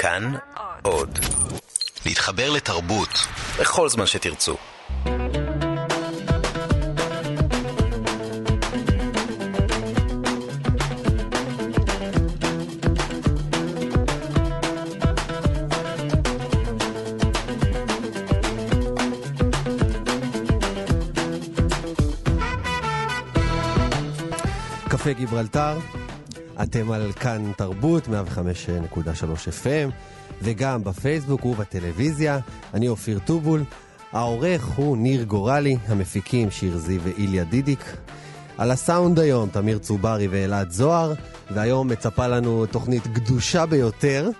כאן עוד. להתחבר לתרבות בכל זמן שתרצו. קפה גיברלטר, אתם על כאן תרבות, 105.3 FM, וגם בפייסבוק ובטלוויזיה. אני אופיר טובול, העורך הוא ניר גורלי, המפיקים שיר זיו ואיליה דידיק. על הסאונד היום, תמיר צוברי ואלעד זוהר, והיום מצפה לנו תוכנית גדושה ביותר.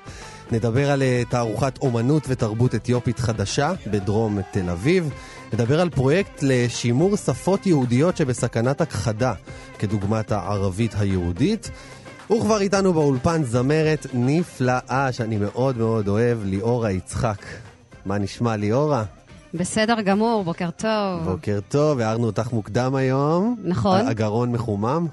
נדבר על אה, תערוכת אומנות ותרבות אתיופית חדשה בדרום תל אביב. נדבר על פרויקט לשימור שפות יהודיות שבסכנת הכחדה, כדוגמת הערבית היהודית. וכבר איתנו באולפן זמרת נפלאה שאני מאוד מאוד אוהב, ליאורה יצחק. מה נשמע, ליאורה? בסדר גמור, בוקר טוב. בוקר טוב, הערנו אותך מוקדם היום. נכון. הגרון מחומם?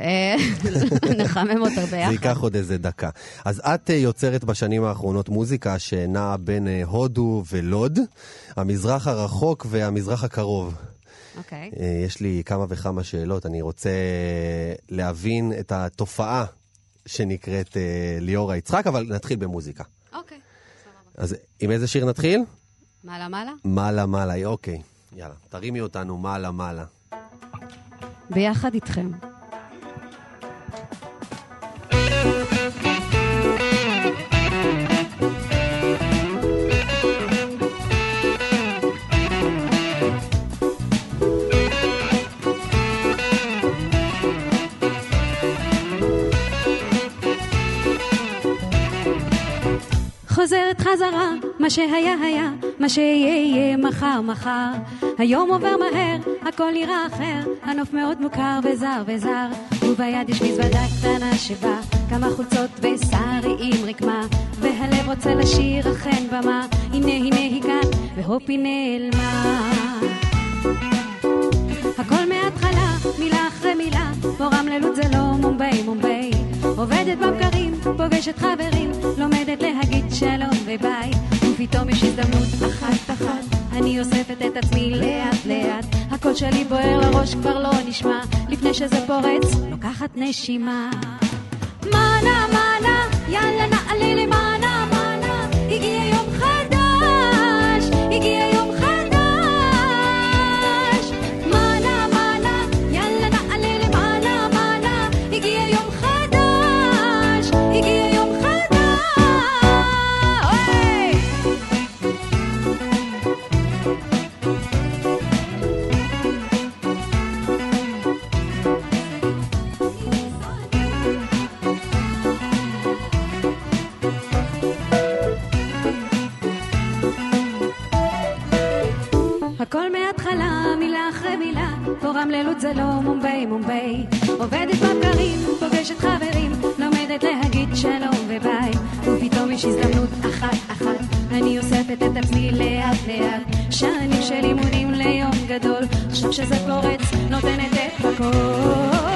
אה, נחמם אותו ביחד. זה ייקח עוד איזה דקה. אז את אה, יוצרת בשנים האחרונות מוזיקה שנעה בין אה, הודו ולוד, המזרח הרחוק והמזרח הקרוב. אוקיי. אה, יש לי כמה וכמה שאלות. אני רוצה להבין את התופעה שנקראת אה, ליאורה יצחק, אבל נתחיל במוזיקה. אוקיי, סבבה. אז עם איזה שיר נתחיל? מעלה מעלה? מעלה מעלה, אוקיי. יאללה, תרימי אותנו מעלה מעלה. ביחד איתכם. שהיה היה, מה שיהיה יהיה מחר מחר. היום עובר מהר, הכל נראה אחר, הנוף מאוד מוכר וזר וזר. וביד יש מזוודה קטנה שבה כמה חולצות ושרי עם רקמה, והלב רוצה לשיר אכן במה, הנה הנה היא כאן, והופ היא נעלמה. הכל מההתחלה, מילה אחרי מילה, פה רמללות זה לא מומביי, מומביי. עובדת בבקרים, פוגשת חברים, לומדת להגיד שלום וביי. ופתאום יש הזדמנות אחת אחת, אני אוספת את עצמי לאט לאט. הקול שלי בוער לראש כבר לא נשמע, לפני שזה פורץ, לוקחת נשימה. מנה מנה, יאללה נעלה למעלה פה רמללות זה לא מומביי, מומביי. עובדת בבקרים, פוגשת חברים, לומדת להגיד שלום וביי. ופתאום יש הזדמנות אחת אחת, אני אוספת את עצמי לאט לאט. שנים של אימונים ליום גדול, עכשיו שזה פורץ, נותנת את הכל.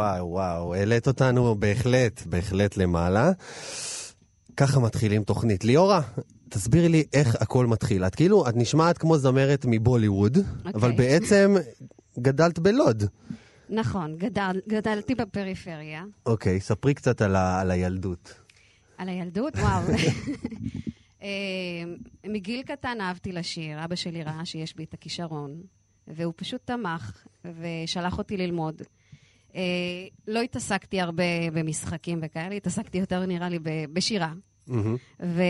וואו, וואו. העלית אותנו בהחלט, בהחלט למעלה. ככה מתחילים תוכנית. ליאורה, תסבירי לי איך הכל מתחיל. את כאילו, את נשמעת כמו זמרת מבוליווד, okay. אבל אוקיי. בעצם גדלת בלוד. נכון, גדל, גדלתי בפריפריה. אוקיי, okay, ספרי קצת על, ה, על הילדות. על הילדות? וואו. אה, מגיל קטן אהבתי לשיר. אבא שלי ראה שיש בי את הכישרון, והוא פשוט תמך ושלח אותי ללמוד. אה, לא התעסקתי הרבה במשחקים וכאלה, התעסקתי יותר, נראה לי, בשירה. ו...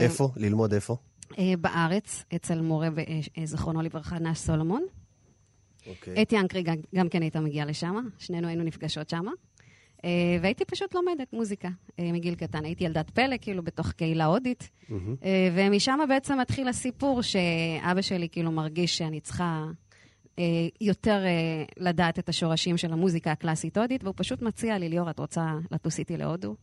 איפה? ללמוד איפה? אה, בארץ, אצל מורה, ב- אה, זיכרונו לברכה, נש סולומון. אוקיי. אתי אנקרי גם, גם כן הייתה מגיעה לשם, שנינו היינו נפגשות שם. אה, והייתי פשוט לומדת מוזיקה אה, מגיל קטן. הייתי ילדת פלא, כאילו, בתוך קהילה הודית. אה, ומשם בעצם מתחיל הסיפור שאבא שלי כאילו מרגיש שאני צריכה אה, יותר אה, לדעת את השורשים של המוזיקה הקלאסית הודית, והוא פשוט מציע לי, ליאור, את רוצה לטוס איתי להודו?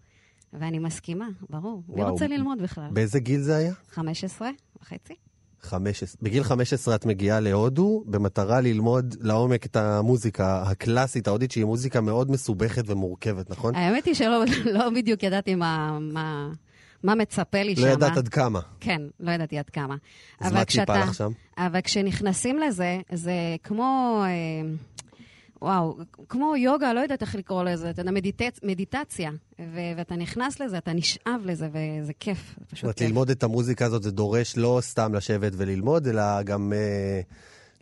ואני מסכימה, ברור. מי וואו. רוצה ללמוד בכלל? באיזה גיל זה היה? 15 וחצי? 15. בגיל 15 את מגיעה להודו במטרה ללמוד לעומק את המוזיקה הקלאסית ההודית, שהיא מוזיקה מאוד מסובכת ומורכבת, נכון? האמת היא שלא לא בדיוק ידעתי מה, מה, מה מצפה לי לא שם. ידעת עד כמה. כן, לא ידעתי עד כמה. אז מה ציפה כשאתה- לך שם? אבל כשנכנסים לזה, זה כמו... אה, וואו, כמו יוגה, לא יודעת איך לקרוא לזה, אתה יודע, מדיטצ... מדיטציה. ו- ואתה נכנס לזה, אתה נשאב לזה, וזה כיף, זאת פשוט אומרת, כיף. ללמוד את המוזיקה הזאת זה דורש לא סתם לשבת וללמוד, אלא גם אה,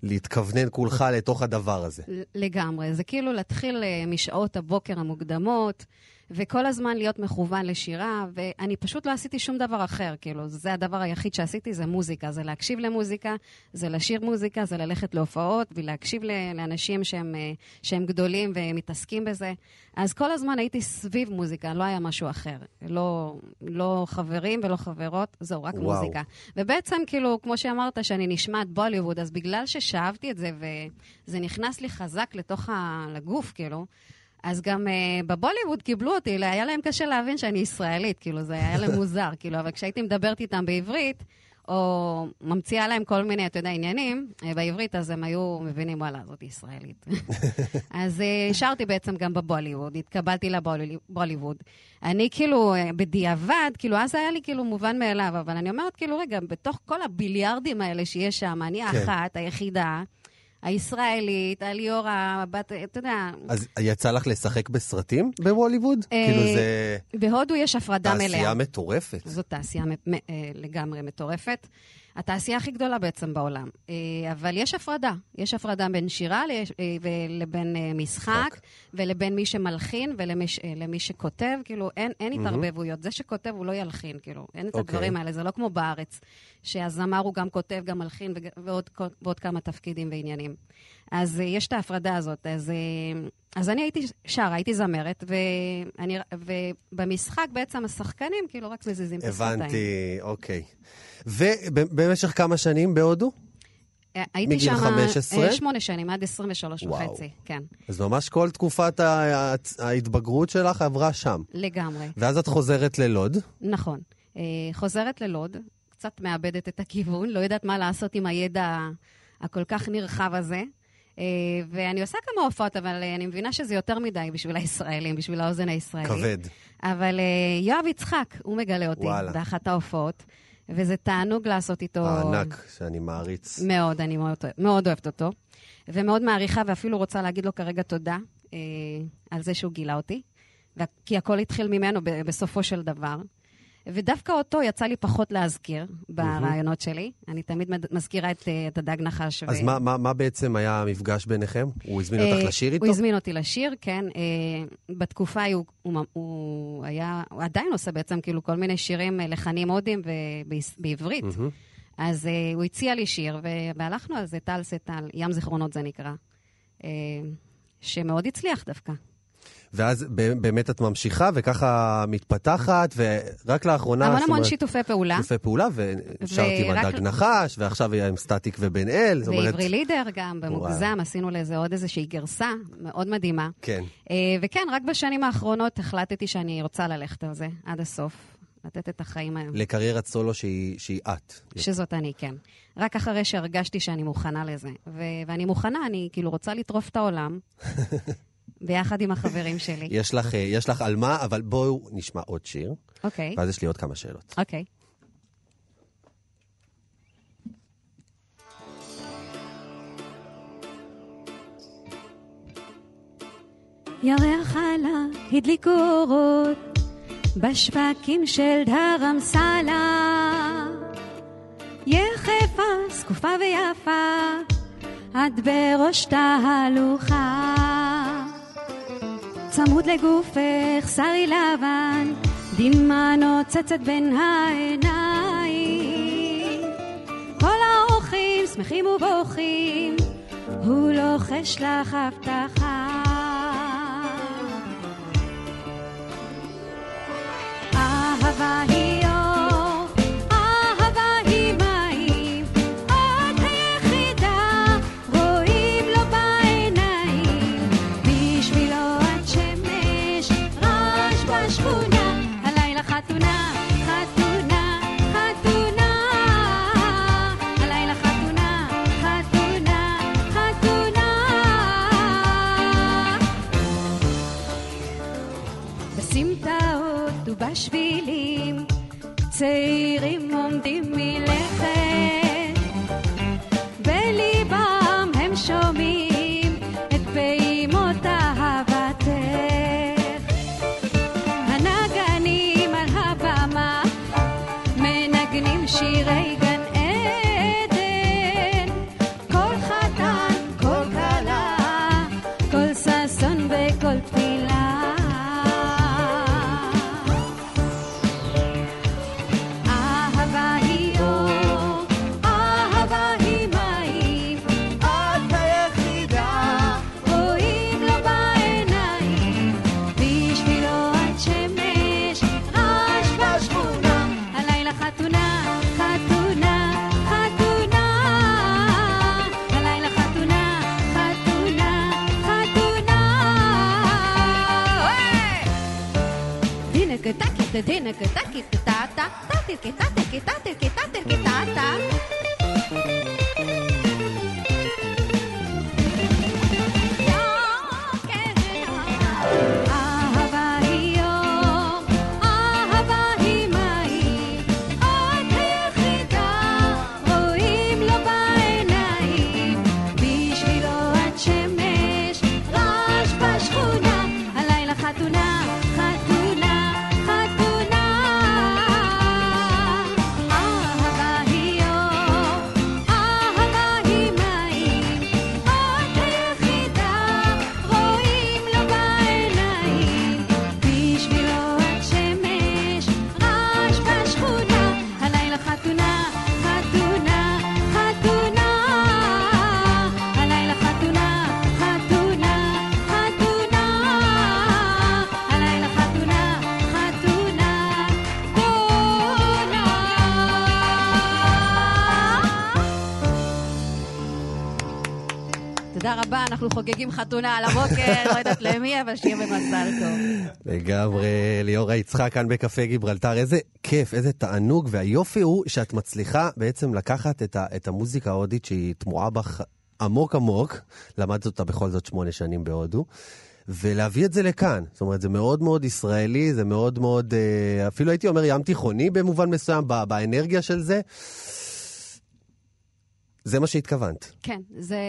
להתכוונן כולך לתוך הדבר הזה. לגמרי. זה כאילו להתחיל אה, משעות הבוקר המוקדמות, וכל הזמן להיות מכוון לשירה, ואני פשוט לא עשיתי שום דבר אחר, כאילו, זה הדבר היחיד שעשיתי, זה מוזיקה. זה להקשיב למוזיקה, זה לשיר מוזיקה, זה ללכת להופעות, ולהקשיב לאנשים שהם, אה, שהם גדולים ומתעסקים בזה. אז כל הזמן הייתי סביב מוזיקה, לא היה משהו אחר. לא, לא חברים ולא חברות, זהו, רק וואו. מוזיקה. ובעצם, כאילו, כמו שאמרת, שאני נשמעת בוליווד, אז בגלל ששאבתי את זה, וזה נכנס לי חזק לתוך ה... לגוף, כאילו, אז גם uh, בבוליווד קיבלו אותי, היה להם קשה להבין שאני ישראלית, כאילו, זה היה להם מוזר, כאילו, אבל כשהייתי מדברת איתם בעברית, או ממציאה להם כל מיני, אתה יודע, עניינים, אה, בעברית, אז הם היו מבינים, וואלה, זאת ישראלית. אז אה, שרתי בעצם גם בבוליווד, התקבלתי לבוליווד. אני כאילו, בדיעבד, כאילו, אז היה לי כאילו מובן מאליו, אבל אני אומרת, כאילו, רגע, בתוך כל הביליארדים האלה שיש שם, אני כן. האחת, היחידה, הישראלית, הליאור, הבת, אתה יודע, אז יצא לך לשחק בסרטים בווליווד? אה, כאילו זה בהודו יש הפרדה מלאה. תעשייה מטורפת. זאת תעשייה אה, לגמרי מטורפת. התעשייה הכי גדולה בעצם בעולם. אה, אבל יש הפרדה. יש הפרדה בין שירה אה, ולבין אה, משחק. ולבין מי שמלחין ולמי שכותב. כאילו, אין, אין התערבבויות. זה שכותב הוא לא ילחין, כאילו. אין את אוקיי. הדברים האלה. זה לא כמו בארץ, שהזמר הוא גם כותב, גם מלחין, ועוד, ועוד כמה תפקידים ועניינים. אז יש את ההפרדה הזאת. אז, אז אני הייתי שרה, הייתי זמרת, ואני, ובמשחק בעצם השחקנים כאילו רק מזיזים את השפתיים. הבנתי, אוקיי. ובמשך כמה שנים בהודו? הייתי מגיל שם 15? אה, שמונה שנים, עד 23 וואו. וחצי, כן, אז ממש כל תקופת ההתבגרות שלך עברה שם. לגמרי. ואז את חוזרת ללוד. נכון. אה, חוזרת ללוד, קצת מאבדת את הכיוון, לא יודעת מה לעשות עם הידע הכל כך נרחב הזה. אה, ואני עושה כמה הופעות, אבל אני מבינה שזה יותר מדי בשביל הישראלים, בשביל האוזן הישראלית. כבד. אבל יואב יצחק, הוא מגלה אותי וואלה. באחת ההופעות, וזה תענוג לעשות איתו. הענק שאני מעריץ. מאוד, אני מאוד, מאוד אוהבת אותו, ומאוד מעריכה, ואפילו רוצה להגיד לו כרגע תודה אה, על זה שהוא גילה אותי, כי הכל התחיל ממנו בסופו של דבר. ודווקא אותו יצא לי פחות להזכיר ברעיונות שלי. אני תמיד מזכירה את, אה, את הדג נחש. אז ו- מה- מה מה בעצם היה המפגש ביניכם? הוא הזמין אותך אה, לשיר איתו? הוא הזמין אותי לשיר, כן. אה, בתקופה ההיא הוא, הוא, הוא היה, הוא עדיין עושה בעצם כאילו כל מיני שירים, לחנים הודים בעברית. אז הוא הציע לי שיר, והלכנו על זה, טל סטל, ים זיכרונות זה נקרא, שמאוד הצליח דווקא. ואז באמת את ממשיכה וככה מתפתחת, ורק לאחרונה... המון המון שיתופי פעולה, שיתופי פעולה, ושרת עם הדג נחש, ועכשיו היה עם סטטיק ובן אל. ועברי לידר גם, במוגזם, עשינו לזה עוד איזושהי גרסה מאוד מדהימה. כן. Uh, וכן, רק בשנים האחרונות החלטתי שאני רוצה ללכת על זה עד הסוף, לתת את החיים האלה. לקריירת סולו שהיא, שהיא את. שזאת אני, כן. רק אחרי שהרגשתי שאני מוכנה לזה. ו- ואני מוכנה, אני כאילו רוצה לטרוף את העולם. ביחד עם החברים שלי. יש לך, אה, יש לך על מה, אבל בואו נשמע עוד שיר, אוקיי, ואז יש לי עוד כמה שאלות. אוקיי. ירח עלה, הדליקו אורות בשווקים של דרמסלה. יחפה, זקופה ויפה, את בראש תהלוכה. צמוד לגופך, שרי לבן, דמעה נוצצת בין העיניים. כל האורחים שמחים ובוכים, הוא לוחש לך הבטחה. אהבה היא ובשבילים צעירים עומדים מלכת אנחנו חוגגים חתונה על הבוקר, לא יודעת למי, אבל שיהיה במזל טוב. לגמרי, ליאורה יצחק כאן בקפה גיברלטר, איזה כיף, איזה תענוג, והיופי הוא שאת מצליחה בעצם לקחת את, ה, את המוזיקה ההודית שהיא תמוהה בך עמוק עמוק, למדת אותה בכל זאת שמונה שנים בהודו, ולהביא את זה לכאן. זאת אומרת, זה מאוד מאוד ישראלי, זה מאוד מאוד, אה, אפילו הייתי אומר ים תיכוני במובן מסוים, באנרגיה של זה. זה מה שהתכוונת. כן, זה,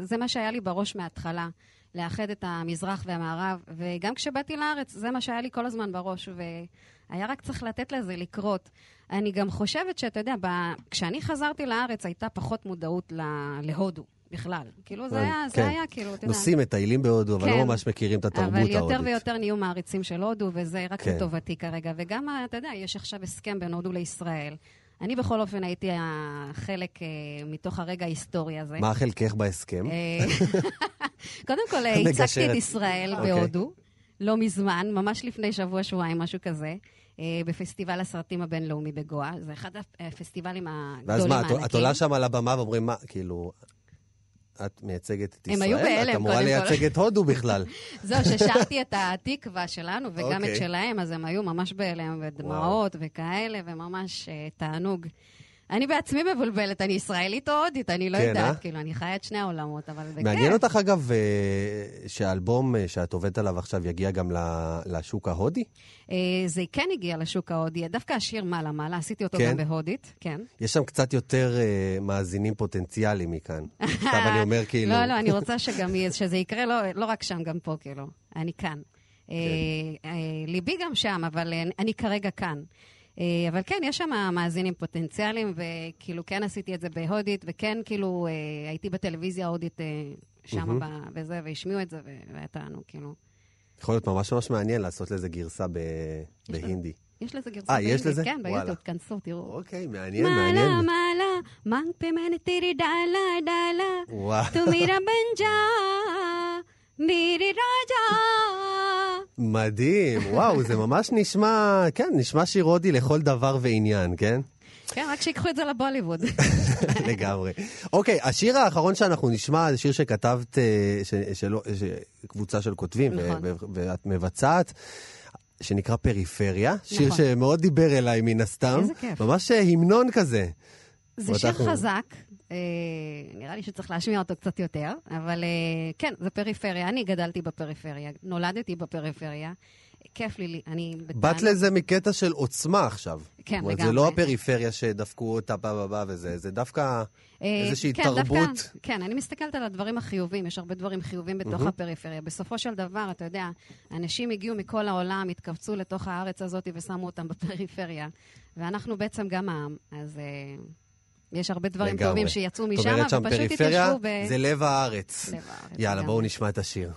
זה מה שהיה לי בראש מההתחלה, לאחד את המזרח והמערב, וגם כשבאתי לארץ, זה מה שהיה לי כל הזמן בראש, והיה רק צריך לתת לזה לקרות. אני גם חושבת שאתה יודע, ב... כשאני חזרתי לארץ הייתה פחות מודעות ל... להודו בכלל. כאילו, זה היה, כן. זה היה כאילו, אתה יודע. נוסעים, מטיילים בהודו, אבל כן. לא ממש מכירים את התרבות ההודית. אבל יותר ויותר נהיו מעריצים של הודו, וזה רק כן. לטובתי כרגע. וגם, אתה יודע, יש עכשיו הסכם בין הודו לישראל. אני בכל אופן הייתי חלק אה, מתוך הרגע ההיסטורי הזה. מה חלקך בהסכם? אה, קודם כל, אה. הצגתי את ישראל אוקיי. בהודו, לא מזמן, ממש לפני שבוע-שבועיים, משהו כזה, בפסטיבל הסרטים הבינלאומי בגואה. זה אחד הפסטיבלים ואז הגדולים מה, את- הענקים. את עולה שם על הבמה ואומרים, מה, כאילו, את מייצגת את הם ישראל? היו בהלם, את אמורה קודם כל. לייצג את הודו בכלל. זהו, ששרתי את התקווה שלנו וגם אוקיי. את שלהם, אז הם היו ממש בהלם, ודמעות וכאלה, וממש אה, תענוג. אני בעצמי מבולבלת, אני ישראלית או הודית, אני לא כן, יודעת, אה? כאילו, אני חיה את שני העולמות, אבל זה מעניין כיף. אותך, אגב, אה, שהאלבום אה, שאת עובדת עליו עכשיו יגיע גם לשוק ההודי? אה, זה כן הגיע לשוק ההודי, דווקא השיר מעלה מעלה, עשיתי אותו כן? גם בהודית, כן. יש שם קצת יותר מאזינים פוטנציאליים מכאן. סתם אני אומר כאילו... לא, לא, אני רוצה שגם שזה יקרה, לא, לא רק שם, גם פה, כאילו. אני כאן. כן. ליבי גם שם, אבל אני כרגע כאן. אה, אבל כן, יש שם מאזינים פוטנציאליים, וכאילו כן עשיתי את זה בהודית, וכן כאילו אה, הייתי בטלוויזיה ההודית אה, שם mm-hmm. וזה, והשמיעו את זה, והייתה לנו כאילו. יכול להיות ממש ממש מעניין לעשות לזה גרסה ב... בהינדי. יש לזה גרסה בהינדי, יש לזה? כן, ביוטיוב, כנסו, תראו. אוקיי, מעניין, מעלה, מעניין. מעלה, מעלה, מאנג פמנה תירי דאלה, דאלה, תומירה בנג'ה. מירי רג'ה. מדהים, וואו, זה ממש נשמע, כן, נשמע שיר הודי לכל דבר ועניין, כן? כן, רק שיקחו את זה לבוליווד. לגמרי. אוקיי, השיר האחרון שאנחנו נשמע זה שיר שכתבת, אה, קבוצה של כותבים, נכון. ואת מבצעת. שנקרא פריפריה, שיר נכון. שמאוד דיבר אליי מן הסתם. איזה כיף. ממש אה, המנון כזה. זה שיר חזק, נראה לי שצריך להשמיע אותו קצת יותר, אבל אה, כן, זה פריפריה. אני גדלתי בפריפריה, נולדתי בפריפריה. כיף לי, אני... באת. לזה מקטע של עוצמה עכשיו. כן, אומרת, זה לגמרי. לא הפריפריה שדפקו אותה בה בה בה וזה, זה דווקא אה, איזושהי כן, תרבות. דווקא, כן, אני מסתכלת על הדברים החיובים, יש הרבה דברים חיובים בתוך הפריפריה. בסופו של דבר, אתה יודע, אנשים הגיעו מכל העולם, התכווצו לתוך הארץ הזאת ושמו אותם בפריפריה. ואנחנו בעצם גם העם, אז אה, יש הרבה דברים לגמרי. טובים שיצאו זאת משם, אומרת שם ופשוט פריפריה התיישבו ב... זה לב הארץ. לב הארץ, יאללה, לגמרי. בואו נשמע את השיר.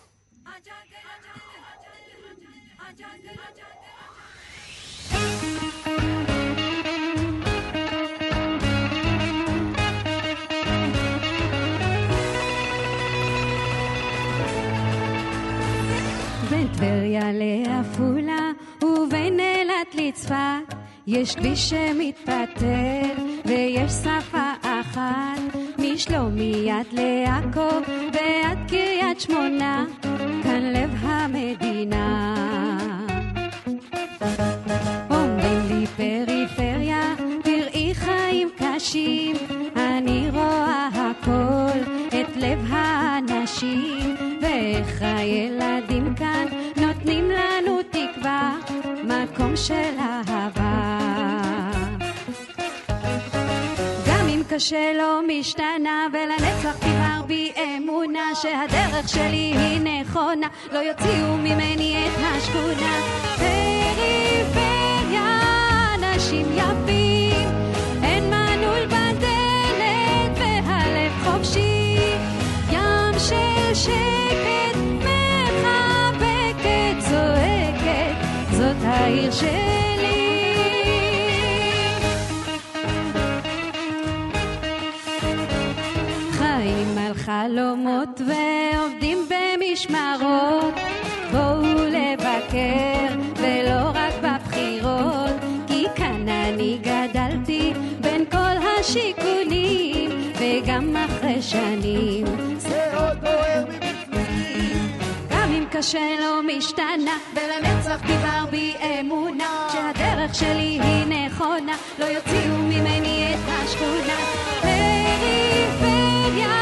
בין טבריה לעפולה ובין אילת לצפת יש כביש שמתפתל ויש שפה אחת משלומי עד לעכו ועד קריית שמונה כאן לב המדינה. אומרים לי פריפריה, תראי חיים קשים, אני רואה הכל, את לב האנשים, ואיך הילדים כאן מקום של אהבה. גם אם קשה לא משתנה ולנצח תבער בי אמונה שהדרך שלי היא נכונה. לא יוציאו ממני את השכונה. פריפריה אנשים יפים אין מנעול בדלת והלב חופשי. ים של שקט העיר שלי. חיים על חלומות ועובדים במשמרות. בואו לבקר ולא רק בבחירות. כי כאן אני גדלתי בין כל השיכונים וגם אחרי שנים קשה לא משתנה. ולנצח תבער בי אמונה שהדרך שלי היא נכונה. לא יוציאו ממני את השכונה. פריפריה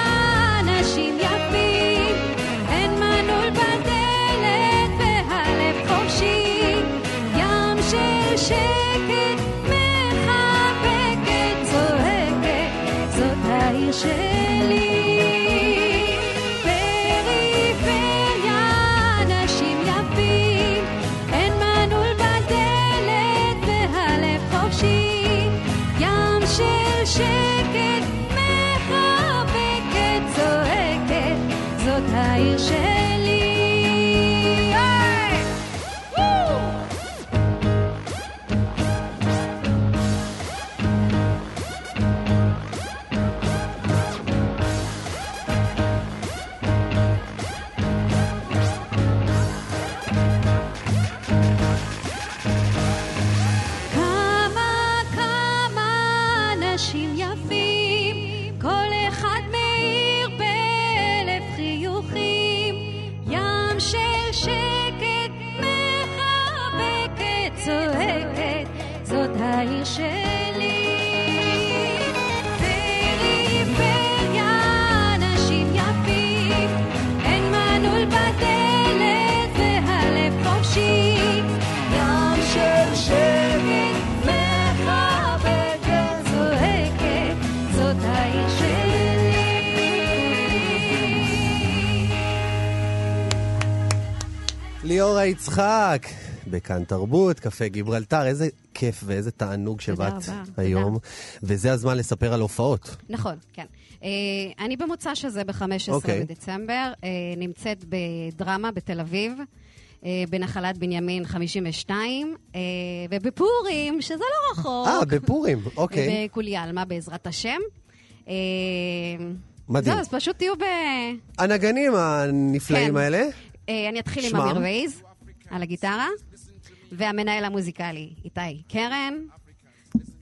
אנשים יפים אין מנעול בדלת והלב חופשי. ים של שקט מחבקת צועקת זאת העיר שלי ליאורה יצחק, בכאן תרבות, קפה גיברלטר, איזה כיף ואיזה תענוג שבאת היום. תודה. וזה הזמן לספר על הופעות. נכון, כן. Uh, אני במוצא שזה ב-15 okay. אוקיי. בדצמבר, uh, נמצאת בדרמה בתל אביב. uh, בנחלת בנימין 52, uh, ובפורים, שזה לא רחוק. אה, בפורים, אוקיי. בכולי עלמא, בעזרת השם. מדהים. זהו, אז פשוט תהיו ב... הנגנים הנפלאים כן. האלה. אה, אני אתחיל עם אמיר וייז על הגיטרה, והמנהל המוזיקלי איתי קרן.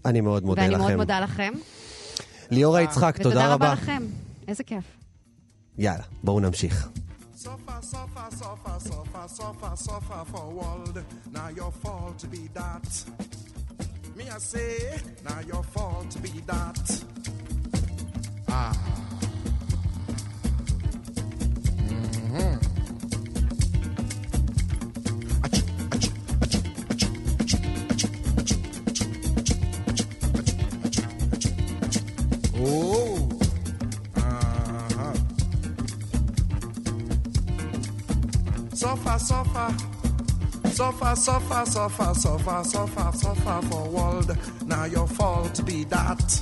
אני מאוד מודה לכם. ואני מאוד מודה לכם. ליאורה יצחק, תודה רבה. ותודה רבה לכם. איזה כיף. יאללה, בואו נמשיך. Suffer, suffer, suffer, suffer, suffer, suffer for world. Now your fault be that. Me I say, now your fault be that. Ah. Oh. Uh-huh. Suffer, suffer. Suffer, suffer, suffer, suffer, suffer, suffer for world. Now your fault be that.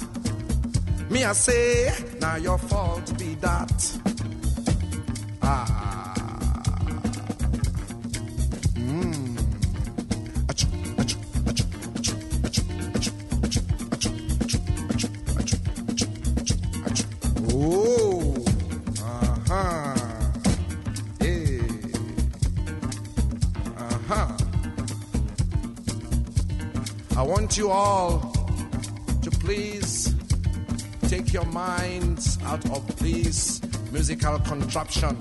Me I say, now your fault be that. Ah. You all to please take your minds out of this musical contraption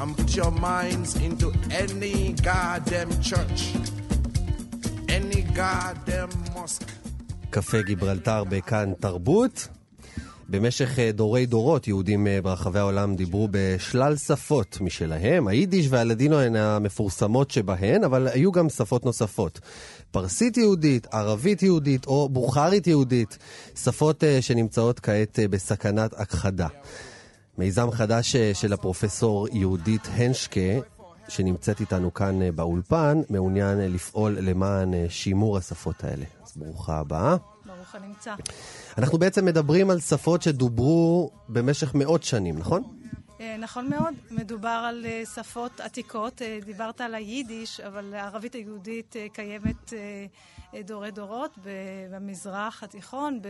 and put your minds into any goddamn church, any goddamn mosque. קפה גיברלטר בכאן תרבות. במשך אה, דורי דורות יהודים אה, ברחבי העולם דיברו בשלל שפות משלהם. היידיש והלדינו הן המפורסמות שבהן, אבל היו גם שפות נוספות. פרסית יהודית, ערבית יהודית או בוכרית יהודית, שפות אה, שנמצאות כעת בסכנת הכחדה. מיזם חדש של הפרופסור יהודית הנשקה, שנמצאת איתנו כאן באולפן, מעוניין לפעול למען שימור השפות האלה. אז ברוכה הבאה. ברוך הנמצא. אנחנו בעצם מדברים על שפות שדוברו במשך מאות שנים, נכון? נכון מאוד, מדובר על שפות עתיקות. דיברת על היידיש, אבל הערבית היהודית קיימת דורי דורות במזרח התיכון,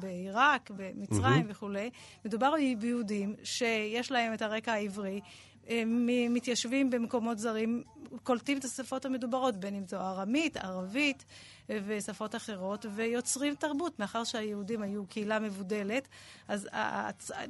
בעיראק, במצרים mm-hmm. וכולי. מדובר ביהודים שיש להם את הרקע העברי. מתיישבים במקומות זרים, קולטים את השפות המדוברות, בין אם זו ארמית, ערבית ושפות אחרות, ויוצרים תרבות. מאחר שהיהודים היו קהילה מבודלת, אז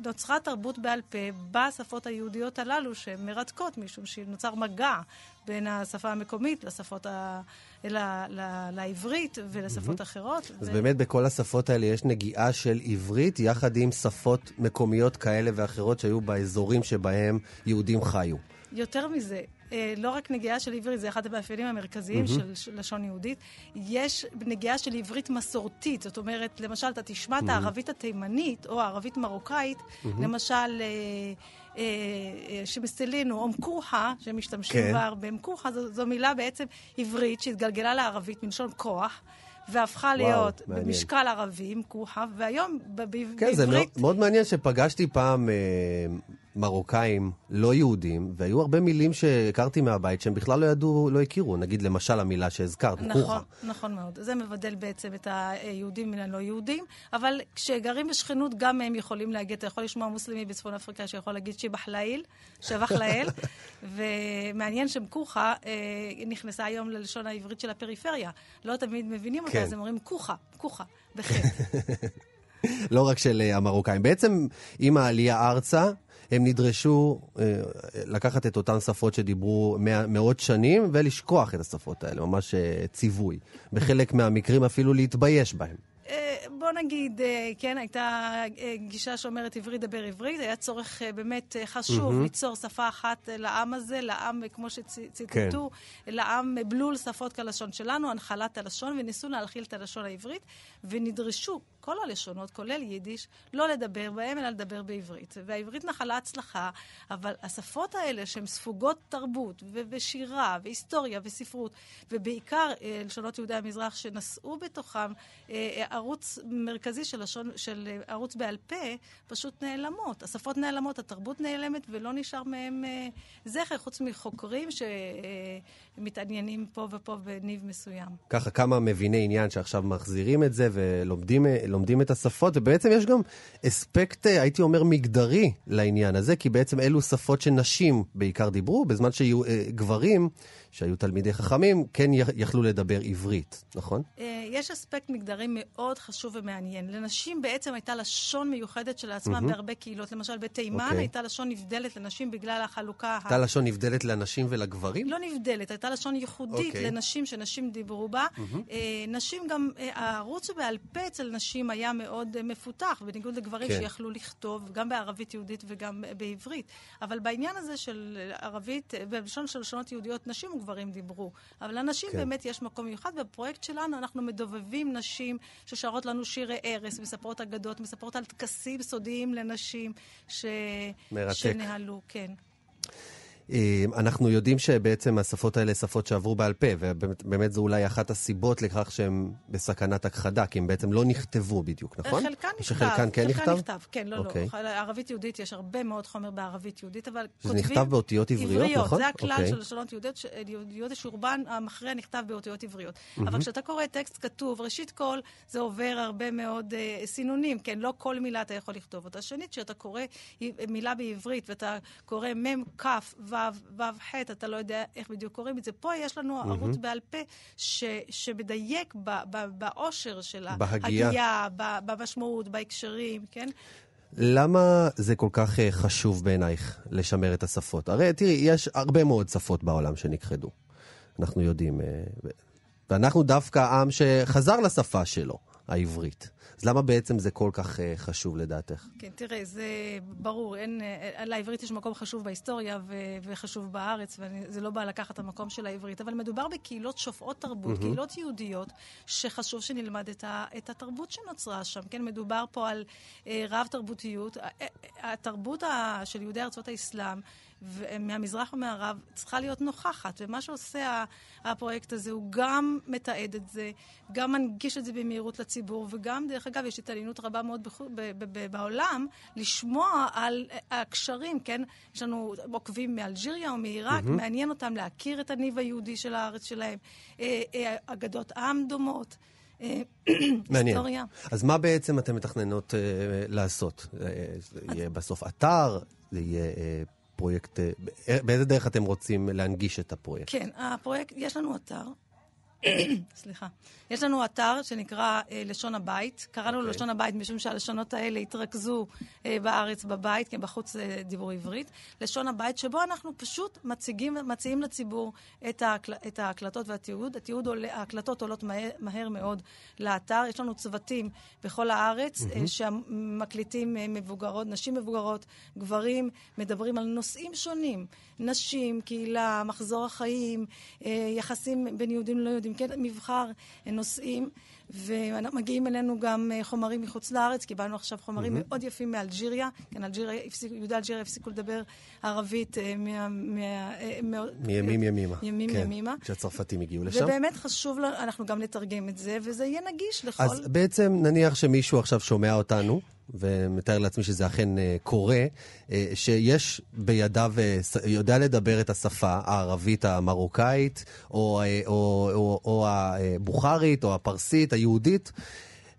נוצרה תרבות בעל פה בשפות היהודיות הללו, שהן מרתקות, משום שנוצר מגע בין השפה המקומית לשפות ה... ל... ל... לעברית ולשפות mm-hmm. אחרות. אז ו... באמת בכל השפות האלה יש נגיעה של עברית יחד עם שפות מקומיות כאלה ואחרות שהיו באזורים שבהם יהודים חיו. יותר מזה, אה, לא רק נגיעה של עברית, זה אחד המאפיינים המרכזיים mm-hmm. של לשון יהודית. יש נגיעה של עברית מסורתית, זאת אומרת, למשל, אתה תשמע mm-hmm. את הערבית התימנית או הערבית מרוקאית, mm-hmm. למשל... אה, אה, שמסטלינו, או מקוחה, שמשתמשים כן. בה הרבה. מקוחה זו, זו מילה בעצם עברית שהתגלגלה לערבית מלשון כוח. והפכה וואו, להיות מעניין. במשקל ערבי, מקוחה, והיום בעברית... כן, זה מאוד, מאוד מעניין שפגשתי פעם אה, מרוקאים לא יהודים, והיו הרבה מילים שהכרתי מהבית שהם בכלל לא ידעו, לא הכירו. נגיד למשל המילה שהזכרת, נכון, כוחה. נכון מאוד. זה מבדל בעצם את היהודים מן הלא יהודים, אבל כשגרים בשכנות גם הם יכולים להגיד, אתה יכול לשמוע מוסלמי בצפון אפריקה שיכול להגיד שיבח לעיל, שבח לאל, ומעניין שמקוחה אה, נכנסה היום ללשון העברית של הפריפריה. לא תמיד מבינים אותה, כן. אז הם אומרים כוחה, כוחה, בחטא. לא רק של אה, המרוקאים. בעצם עם העלייה ארצה, הם נדרשו אה, לקחת את אותן שפות שדיברו מאות שנים ולשכוח את השפות האלה, ממש אה, ציווי. בחלק מהמקרים אפילו להתבייש בהן. אה, בוא נגיד, כן, הייתה גישה שאומרת עברית דבר עברית, היה צורך באמת חשוב mm-hmm. ליצור שפה אחת לעם הזה, לעם, כמו שציטטו, כן. לעם בלול שפות כלשון שלנו, הנחלת הלשון, וניסו להנחיל את הלשון העברית, ונדרשו כל הלשונות, כולל יידיש, לא לדבר בהם, אלא לדבר בעברית. והעברית נחלה הצלחה, אבל השפות האלה, שהן ספוגות תרבות, ו- ושירה, והיסטוריה, וספרות, ובעיקר אה, לשונות יהודי המזרח, שנשאו בתוכם אה, ערוץ מרכזי של, לשון, של אה, ערוץ בעל פה, פשוט נעלמות. השפות נעלמות, התרבות נעלמת, ולא נשאר מהם אה, זכר, חוץ מחוקרים שמתעניינים פה ופה בניב מסוים. ככה כמה מביני עניין שעכשיו מחזירים את זה ולומדים את השפות, ובעצם יש גם אספקט, הייתי אומר, מגדרי לעניין הזה, כי בעצם אלו שפות שנשים בעיקר דיברו, בזמן שגברים... שהיו תלמידי חכמים, כן יכלו לדבר עברית, נכון? אה, יש אספקט מגדרי מאוד חשוב ומעניין. לנשים בעצם הייתה לשון מיוחדת של עצמם mm-hmm. בהרבה קהילות. למשל, בתימן okay. אוקיי. הייתה לשון נבדלת לנשים בגלל החלוקה... הייתה ה... לשון נבדלת לנשים ולגברים? לא נבדלת, הייתה לשון ייחודית okay. אוקיי. לנשים שנשים דיברו בה. Mm-hmm. נשים גם, אה, הערוץ בעל פה אצל נשים היה מאוד מפותח, בניגוד לגברים כן. שיכלו לכתוב, גם בערבית יהודית וגם בעברית. אבל בעניין הזה של ערבית, בלשון של לשונות יהודיות, נשים גברים דיברו. אבל לנשים כן. באמת יש מקום מיוחד, בפרויקט שלנו אנחנו מדובבים נשים ששרות לנו שירי ערש, מספרות אגדות, מספרות על טקסים סודיים לנשים ש... שנהלו. כן. אה, אנחנו יודעים שבעצם השפות האלה שפות שעברו בעל פה, ובאמת זו אולי אחת הסיבות לכך שהן בסכנת הכחדה, כי הן בעצם לא נכתבו בדיוק, נכון? חלקן נכתב. שחלקן כן נכתב? חלקן נכתב, כן, לא, okay. לא. אוקיי. ערבית יהודית, יש הרבה מאוד חומר בערבית יהודית, אבל כותבים... זה נכתב באותיות עבריות, עבריות נכון? זה הכלל okay. אוקיי. של לשונות יהודיות, יהודיות שרובן המכריע נכתב באותיות עבריות. Mm-hmm. אבל כשאתה קורא טקסט כתוב, ראשית כל, זה עובר הרבה מאוד uh, סינונים, כן? לא כל מילה אתה יכול לכתוב אותה. שנית, כשאתה קורא מילה בעברית ואתה קורא מ', כ', ו', ו', ח', אתה לא יודע איך בדיוק קוראים את זה. פה יש לנו mm-hmm. ערוץ בעל פה ש, שמדייק באושר של ההגייה, במשמעות, בהקשרים, כן? למה זה כל כך אה, חשוב בעינייך לשמר את השפות? הרי תראי, יש הרבה מאוד שפות בעולם שנכחדו. אנחנו יודעים. אה, ואנחנו דווקא עם שחזר לשפה שלו, העברית. אז למה בעצם זה כל כך uh, חשוב לדעתך? כן, תראה, זה ברור, אין, uh, לעברית יש מקום חשוב בהיסטוריה ו, וחשוב בארץ, וזה לא בא לקחת את המקום של העברית, אבל מדובר בקהילות שופעות תרבות, mm-hmm. קהילות יהודיות, שחשוב שנלמד את, ה, את התרבות שנוצרה שם, כן? מדובר פה על uh, רב-תרבותיות. התרבות ה, של יהודי ארצות האסלאם מהמזרח ומהערב צריכה להיות נוכחת. ומה שעושה הפרויקט הזה, הוא גם מתעד את זה, גם מנגיש את זה במהירות לציבור, וגם, דרך אגב, יש התעניינות רבה מאוד בחו, ב, ב, ב, בעולם לשמוע על הקשרים, כן? יש לנו עוקבים מאלג'יריה או מעיראק, mm-hmm. מעניין אותם להכיר את הניב היהודי של הארץ שלהם, אה, אה, אגדות עם דומות. אה, מעניין. אז מה בעצם אתן מתכננות לעשות? יהיה בסוף אתר? זה יהיה uh, פרויקט, אה, באיזה דרך אתם רוצים להנגיש את הפרויקט? כן, הפרויקט, יש לנו אתר. סליחה. יש לנו אתר שנקרא אה, לשון הבית. קראנו okay. לו אוקיי. לשון הבית משום שהלשונות האלה התרכזו אה, בארץ בבית, כי בחוץ אה, דיבור עברית. לשון הבית, שבו אנחנו פשוט מציגים, מציעים לציבור את, ההקל, את ההקלטות והתיעוד. התיעוד עולה, ההקלטות עולות מהר, מהר מאוד לאתר. יש לנו צוותים בכל הארץ mm-hmm. אה, שמקליטים אה, מבוגרות, נשים מבוגרות, גברים, מדברים על נושאים שונים. נשים, קהילה, מחזור החיים, אה, יחסים בין יהודים ללא יהודים, כן, מבחר נושאים. ומגיעים אלינו גם אה, חומרים מחוץ לארץ, קיבלנו עכשיו חומרים mm-hmm. מאוד יפים מאלג'יריה. כן, אלג'יריה, יהודי אלג'יריה הפסיקו לדבר ערבית אה, מה... מימים ימימה. ימים כן, ימימה. כשהצרפתים הגיעו לשם. ובאמת חשוב אנחנו גם לתרגם את זה, וזה יהיה נגיש לכל... אז בעצם נניח שמישהו עכשיו שומע אותנו, ומתאר לעצמי שזה אכן uh, קורה, uh, שיש בידיו, uh, יודע לדבר את השפה הערבית המרוקאית, או, או, או, או הבוכרית, או הפרסית, היהודית.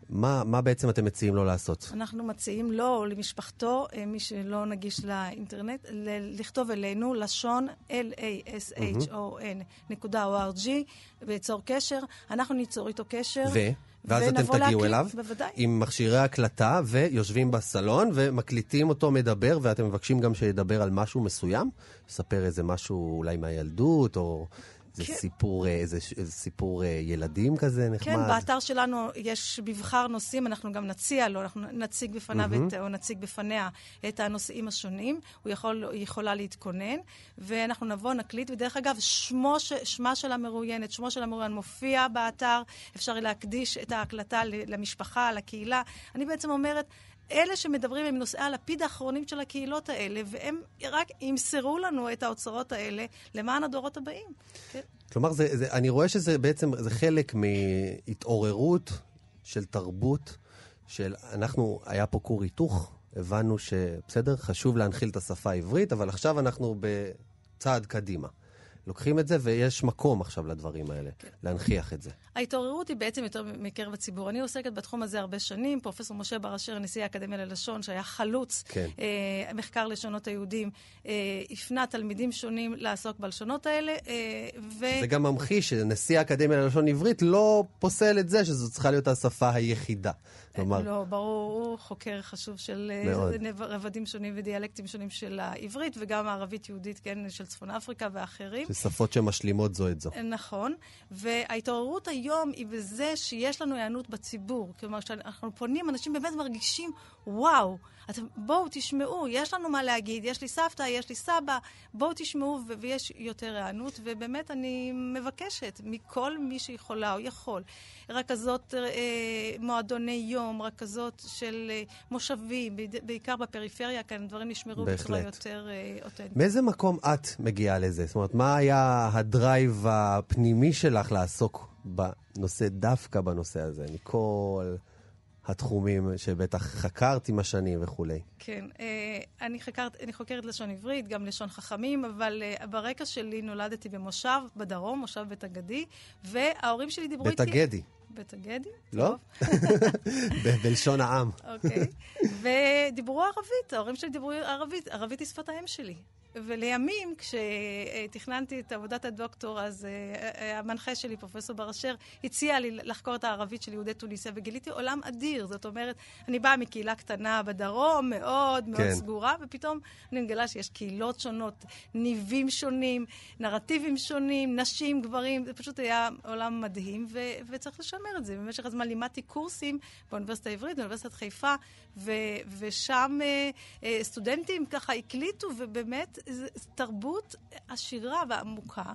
מה, מה בעצם אתם מציעים לו לעשות? אנחנו מציעים לו או למשפחתו, מי שלא נגיש לאינטרנט, לכתוב אלינו לשון l-a-s-h-o-n נקודה o-r-g, ויצור קשר. אנחנו ניצור איתו קשר. ו? ואז אתם תגיעו להקליט, אליו, בוודאי. עם מכשירי הקלטה, ויושבים בסלון, ומקליטים אותו מדבר, ואתם מבקשים גם שידבר על משהו מסוים? יספר איזה משהו אולי מהילדות, או זה כן. סיפור, אה, זה, זה סיפור אה, ילדים כזה נחמד? כן, באתר שלנו יש מבחר נושאים, אנחנו גם נציע לו, אנחנו נציג בפניו, mm-hmm. את, או נציג בפניה את הנושאים השונים. הוא יכול, היא יכולה להתכונן, ואנחנו נבוא, נקליט, ודרך אגב, שמו, שמה של המרואיינת, שמו של המרואיין מופיע באתר, אפשר להקדיש את ההקלטה למשפחה, לקהילה. אני בעצם אומרת, אלה שמדברים הם נושאי הלפיד האחרונים של הקהילות האלה, והם רק ימסרו לנו את האוצרות האלה למען הדורות הבאים. כן. כלומר, זה, זה, אני רואה שזה בעצם, זה חלק מהתעוררות של תרבות, של אנחנו, היה פה כור היתוך, הבנו שבסדר, חשוב להנחיל את השפה העברית, אבל עכשיו אנחנו בצעד קדימה. לוקחים את זה, ויש מקום עכשיו לדברים האלה, כן. להנכיח את זה. ההתעוררות היא בעצם יותר מקרב הציבור. אני עוסקת בתחום הזה הרבה שנים. פרופסור משה בר אשר, נשיא האקדמיה ללשון, שהיה חלוץ כן. אה, מחקר לשונות היהודים, אה, הפנה תלמידים שונים לעסוק בלשונות האלה. אה, ו... זה גם ממחיש שנשיא האקדמיה ללשון עברית לא פוסל את זה שזו צריכה להיות השפה היחידה. כלומר... לא, ברור, הוא חוקר חשוב של אה, מאוד. רבדים שונים ודיאלקטים שונים של העברית, וגם הערבית-יהודית, כן, של צפון אפריקה ואחרים. שפות שמשלימות זו את זו. נכון, וההתעוררות היום היא בזה שיש לנו היענות בציבור. כלומר, כשאנחנו פונים, אנשים באמת מרגישים, וואו, אתם, בואו תשמעו, יש לנו מה להגיד, יש לי סבתא, יש לי סבא, בואו תשמעו, ו- ויש יותר היענות, ובאמת אני מבקשת מכל מי שיכולה או יכול, רכזות אה, מועדוני יום, רכזות של אה, מושבים, בעיקר בפריפריה, כאן דברים נשמרו בצורה יותר אה, אותנטית. מאיזה מקום את מגיעה לזה? זאת אומרת, מה היה הדרייב הפנימי שלך לעסוק בנושא, דווקא בנושא הזה, מכל... התחומים שבטח חקרת עם השנים וכולי. כן, אה, אני, חקרת, אני חוקרת לשון עברית, גם לשון חכמים, אבל אה, ברקע שלי נולדתי במושב בדרום, מושב בית הגדי, וההורים שלי דיברו איתי... בית הגדי. בית הגדי? לא? בלשון העם. אוקיי. ודיברו ערבית, ההורים שלי דיברו ערבית, ערבית היא שפת האם שלי. ולימים, כשתכננתי את עבודת הדוקטור, אז אה, אה, המנחה שלי, פרופסור בר אשר, הציע לי לחקור את הערבית של יהודי טוניסיה, וגיליתי עולם אדיר. זאת אומרת, אני באה מקהילה קטנה בדרום, מאוד מאוד כן. סגורה, ופתאום אני מגלה שיש קהילות שונות, ניבים שונים, נרטיבים שונים, נשים, גברים, זה פשוט היה עולם מדהים, ו- וצריך לשמר את זה. במשך הזמן לימדתי קורסים באוניברסיטה העברית, באוניברסיטת חיפה, ו- ושם אה, אה, סטודנטים ככה הקליטו, ובאמת, זו תרבות עשירה ועמוקה.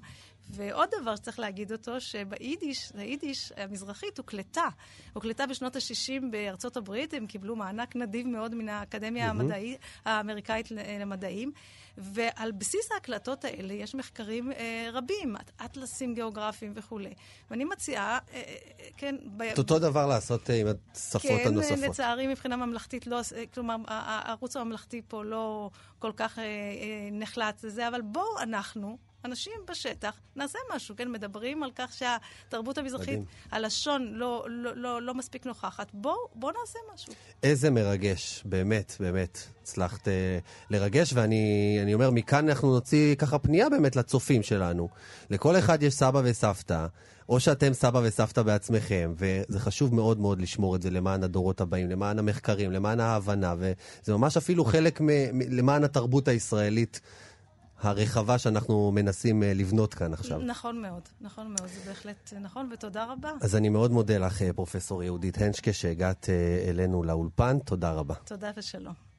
ועוד דבר שצריך להגיד אותו, שביידיש, היידיש המזרחית הוקלטה. הוקלטה בשנות ה-60 בארצות הברית, הם קיבלו מענק נדיב מאוד מן האקדמיה mm-hmm. המדעי, האמריקאית למדעים. ועל בסיס ההקלטות האלה יש מחקרים אה, רבים, אטלסים גיאוגרפיים וכולי. ואני מציעה, אה, אה, כן... את אותו דבר לעשות אה, עם השפות כן, הנוספות. כן, לצערי מבחינה ממלכתית לא... אה, כלומר, הערוץ הממלכתי פה לא כל כך אה, אה, נחלץ לזה, אבל בואו אנחנו... אנשים בשטח, נעשה משהו, כן? מדברים על כך שהתרבות המזרחית, מדהים. הלשון לא, לא, לא, לא מספיק נוכחת. בואו בוא נעשה משהו. איזה מרגש, באמת, באמת. הצלחת uh, לרגש, ואני אומר, מכאן אנחנו נוציא ככה פנייה באמת לצופים שלנו. לכל אחד יש סבא וסבתא. או שאתם סבא וסבתא בעצמכם, וזה חשוב מאוד מאוד לשמור את זה למען הדורות הבאים, למען המחקרים, למען ההבנה, וזה ממש אפילו חלק מ- למען התרבות הישראלית הרחבה שאנחנו מנסים אה, לבנות כאן עכשיו. נכון מאוד, נכון מאוד, זה בהחלט נכון, ותודה רבה. אז אני מאוד מודה לך, אה, פרופ' יהודית הנשקה, שהגעת אה, אלינו לאולפן. תודה רבה. תודה ושלום.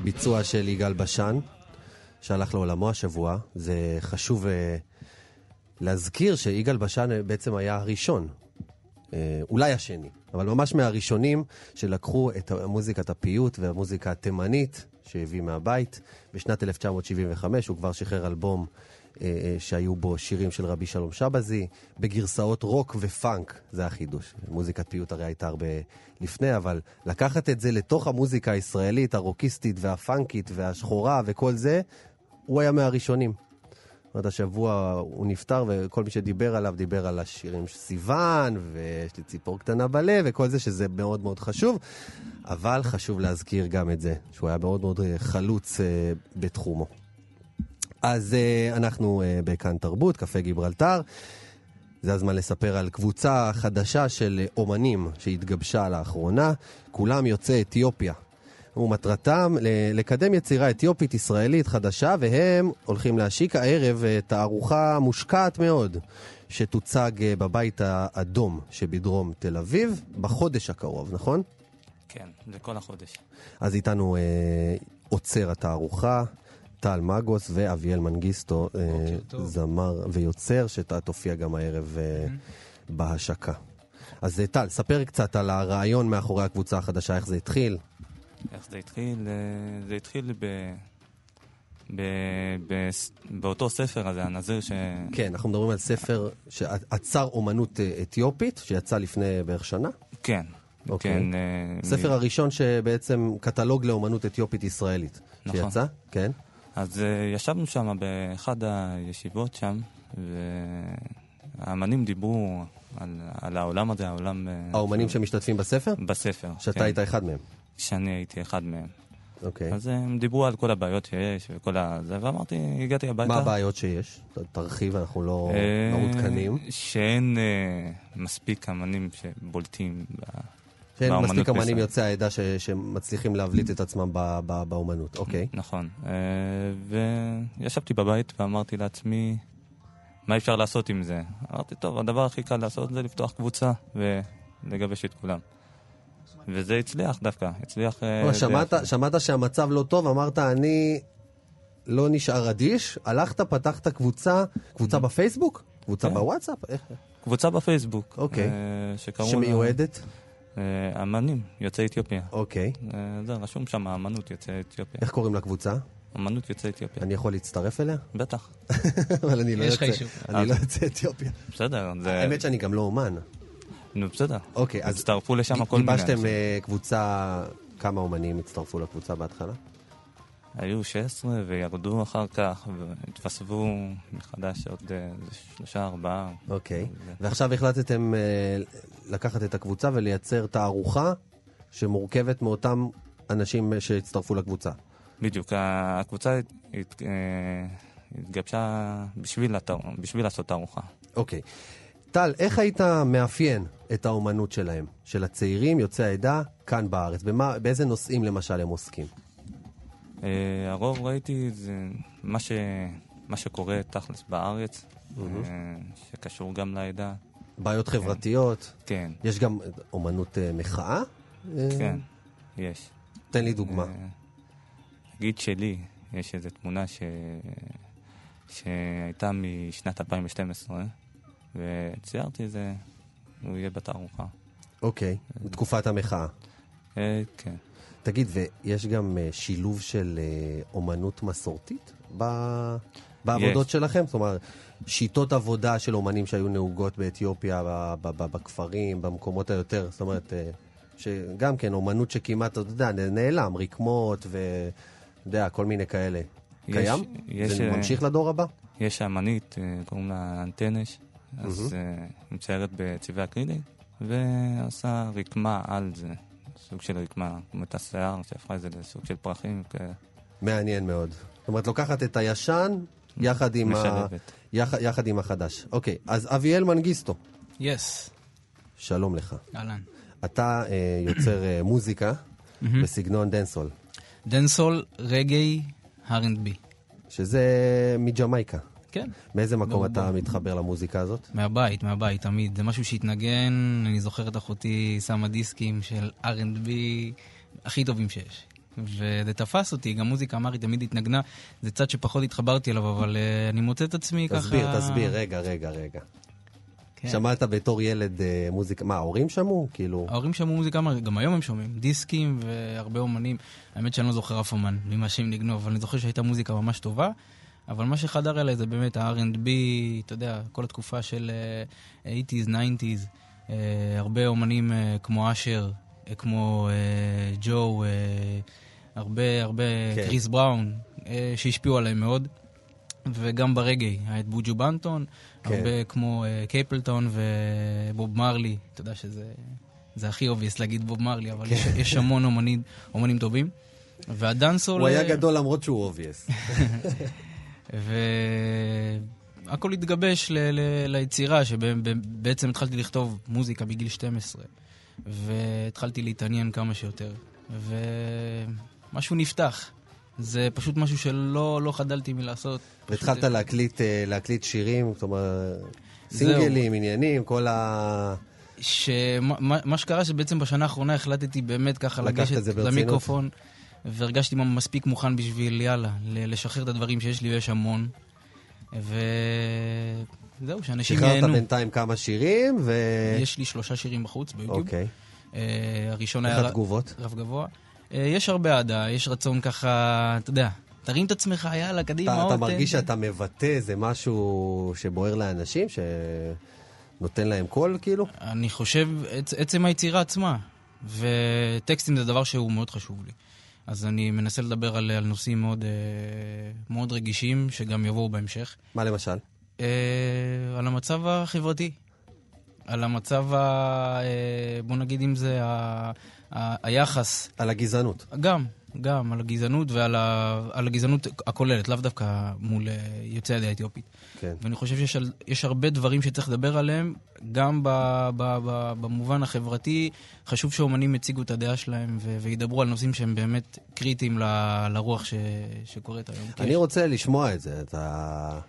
בביצוע של יגאל בשן, שהלך לעולמו השבוע. זה חשוב uh, להזכיר שיגאל בשן בעצם היה הראשון, uh, אולי השני, אבל ממש מהראשונים שלקחו את מוזיקת הפיוט והמוזיקה התימנית שהביא מהבית. בשנת 1975 הוא כבר שחרר אלבום אה, אה, שהיו בו שירים של רבי שלום שבזי, בגרסאות רוק ופאנק, זה החידוש. מוזיקת פיוט הרי הייתה הרבה לפני, אבל לקחת את זה לתוך המוזיקה הישראלית, הרוקיסטית והפאנקית והשחורה וכל זה, הוא היה מהראשונים. זאת אומרת, השבוע הוא נפטר, וכל מי שדיבר עליו דיבר על השירים של סיוון, ויש לי ציפור קטנה בלב, וכל זה, שזה מאוד מאוד חשוב. אבל חשוב להזכיר גם את זה, שהוא היה מאוד מאוד אה, חלוץ בתחומו. אז uh, אנחנו uh, בכאן תרבות, קפה גיברלטר. זה הזמן לספר על קבוצה חדשה של אומנים שהתגבשה לאחרונה, כולם יוצאי אתיופיה. ומטרתם לקדם יצירה אתיופית-ישראלית חדשה, והם הולכים להשיק הערב תערוכה מושקעת מאוד, שתוצג בבית האדום שבדרום תל אביב בחודש הקרוב, נכון? כן, זה כל החודש. אז איתנו אה, עוצר התערוכה, טל מגוס ואביאל מנגיסטו, אה, זמר ויוצר, שתופיע גם הערב אה, בהשקה. אז אה, טל, ספר קצת על הרעיון מאחורי הקבוצה החדשה, איך זה התחיל. איך זה התחיל? זה התחיל ב... ב... ב... באותו ספר הזה, הנזיר ש... כן, אנחנו מדברים על ספר שעצר אומנות אתיופית, שיצא לפני בערך שנה. כן. אוקיי. כן, ספר מ... הראשון שבעצם קטלוג לאומנות אתיופית ישראלית. נכון. שיצא, כן. אז uh, ישבנו שם באחד הישיבות שם, והאמנים דיברו על, על העולם הזה, העולם... אה, האומנים ש... שמשתתפים בספר? בספר, שאתה כן. היית אחד מהם? שאני הייתי אחד מהם. אוקיי. אז הם דיברו על כל הבעיות שיש וכל הזה, ואמרתי, הגעתי הביתה. מה הבעיות שיש? תרחיב, אנחנו לא אה, מעודכנים. שאין מספיק אמנים שבולטים שאין מספיק אמנים יוצאי העדה ש, שמצליחים להבליט את עצמם ב, ב, באומנות, אוקיי. נכון. אה, וישבתי בבית ואמרתי לעצמי, מה אפשר לעשות עם זה? אמרתי, טוב, הדבר הכי קל לעשות זה לפתוח קבוצה ולגבש את כולם. וזה הצליח דווקא, הצליח... אה, שמעת, שמעת שהמצב לא טוב, אמרת, אני לא נשאר אדיש, הלכת, פתחת קבוצה, קבוצה mm-hmm. בפייסבוק? קבוצה כן. בוואטסאפ? קבוצה בפייסבוק. אוקיי. אה, שקראו לה- שמיועדת? אה, אמנים, יוצאי אתיופיה. אוקיי. אה, זה רשום שם, אמנות יוצאי אתיופיה. איך קוראים לקבוצה? אמנות יוצאי אתיופיה. אני יכול להצטרף אליה? בטח. אבל אני לא יש לך יוצא. אישור. אני לא יוצא אתיופיה. בסדר, זה... האמת שאני גם לא אומן. נו, בסדר. אוקיי, אז הצטרפו לשם כל מיני גיבשתם. אה, קבוצה, כמה אומנים הצטרפו לקבוצה בהתחלה? היו 16 וירדו אחר כך, והתווספו מחדש עוד אה, שלושה, ארבעה. אוקיי. זה- ועכשיו החלטתם אה, לקחת את הקבוצה ולייצר תערוכה שמורכבת מאותם אנשים אה, שהצטרפו לקבוצה. בדיוק, הקבוצה הת- הת- התגבשה בשביל התא- בשביל לעשות תערוכה. אוקיי. טל, איך היית מאפיין את האומנות שלהם, של הצעירים יוצאי העדה, כאן בארץ? במה, באיזה נושאים למשל הם עוסקים? אה, הרוב ראיתי זה מה, ש... מה שקורה תכלס בארץ, אה, שקשור גם לעדה. בעיות חברתיות? כן, יש גם אומנות אה, מחאה? אה, כן, יש. תן לי דוגמה. נגיד שלי, יש איזו תמונה ש... שהייתה משנת 2012, וציירתי את זה, הוא יהיה בתערוכה. אוקיי, בתקופת המחאה. אה, כן. תגיד, ויש גם אה, שילוב של אה, אומנות מסורתית ב- בעבודות יש. שלכם? זאת אומרת, שיטות עבודה של אומנים שהיו נהוגות באתיופיה, ב- ב- ב- בכפרים, במקומות היותר, זאת אומרת, אה, שגם כן, אומנות שכמעט, אתה יודע, נעלם, רקמות ו... אתה יודע, כל מיני כאלה. יש- קיים? יש, זה ממשיך לדור הבא? יש אמנית, קוראים לה אנטנש, אז אה, היא מציירת בצבעי אקריליק, ועושה רקמה על זה, סוג של רקמה, כמו את השיער, שהפכה את זה לסוג של פרחים. מעניין מאוד. זאת אומרת, לוקחת את הישן יחד עם, ה... יח... יחד עם החדש. אוקיי, אז אביאל מנגיסטו, yes, שלום לך. אהלן. אתה אה, יוצר אה, מוזיקה בסגנון dancehall, dancehall, רגאיי, R&B. שזה מג'מייקה. כן. מאיזה מקום ברור. אתה מתחבר למוזיקה הזאת? מהבית, מהבית, תמיד. זה משהו שהתנגן, אני זוכר את אחותי שמה דיסקים של R&B הכי טובים שיש. וזה תפס אותי, גם מוזיקה אמרית תמיד התנגנה, זה צד שפחות התחברתי אליו, אבל uh, אני מוצא את עצמי ככה... תסביר, תסביר, רגע, רגע, רגע. כן. שמעת בתור ילד אה, מוזיקה, מה, ההורים שמעו? כאילו... ההורים שמעו מוזיקה, אמרית, גם היום הם שומעים, דיסקים והרבה אומנים. האמת שאני לא זוכר אף אומן ממה שהם ניגנו, אבל אני זוכר שהייתה מוזיקה ממש טובה. אבל מה שחדר אליי זה באמת ה-R&B, אתה יודע, כל התקופה של אה, 80's, 90's, אה, הרבה אומנים אה, כמו אשר, אה, כמו אה, ג'ו, אה, הרבה, הרבה, כן. קריס בראון, אה, שהשפיעו עליי מאוד. וגם ברגעי, היה את בוג'ו בנטון, כן. הרבה כמו אה, קייפלטון ובוב מרלי, אתה יודע שזה זה הכי obvious להגיד בוב מרלי, אבל יש, יש המון אומנים, אומנים טובים. וה dancehall... הוא היה גדול למרות שהוא אובייס. והכל התגבש ל- ל- ליצירה, שבעצם התחלתי לכתוב מוזיקה בגיל 12, והתחלתי להתעניין כמה שיותר, ומשהו נפתח. זה פשוט משהו שלא לא חדלתי מלעשות. פשוט- והתחלת להקליט, אה, להקליט שירים, זאת אומרת, זהו. סינגלים, עניינים, כל ה... שמה מה- שקרה שבעצם בשנה האחרונה החלטתי באמת ככה לגשת זה ברצינות? והרגשתי מספיק מוכן בשביל, יאללה, לשחרר את הדברים שיש לי, ויש המון. וזהו, שאנשים שחררת ייהנו. בינתיים כמה שירים, ו... יש לי שלושה שירים בחוץ ביוטיוב. אוקיי. אה, הראשון איך היה ר- התגובות? רף גבוה. אה, יש הרבה אהדה, יש רצון ככה, אתה יודע, תרים את עצמך, יאללה, קדימה, אתה, אתה מרגיש. שאתה מבטא איזה משהו שבוער לאנשים, שנותן להם קול, כאילו? אני חושב, עצ- עצם היצירה עצמה, וטקסטים זה דבר שהוא מאוד חשוב לי. אז אני מנסה לדבר על, על נושאים מאוד, אה, מאוד רגישים, שגם יבואו בהמשך. מה למשל? אה, על המצב החברתי, על המצב, ה, אה, בוא נגיד אם זה ה, ה, היחס, על הגזענות. גם, גם על הגזענות ועל ה, על הגזענות הכוללת, לאו דווקא מול אה, יוצאי העדה האתיופית. כן. ואני חושב שיש יש הרבה דברים שצריך לדבר עליהם, גם ב, ב, ב, במובן החברתי. חשוב שאומנים יציגו את הדעה שלהם ו, וידברו על נושאים שהם באמת קריטיים ל, לרוח ש, שקורית היום. אני יש- רוצה לשמוע את זה, את ה...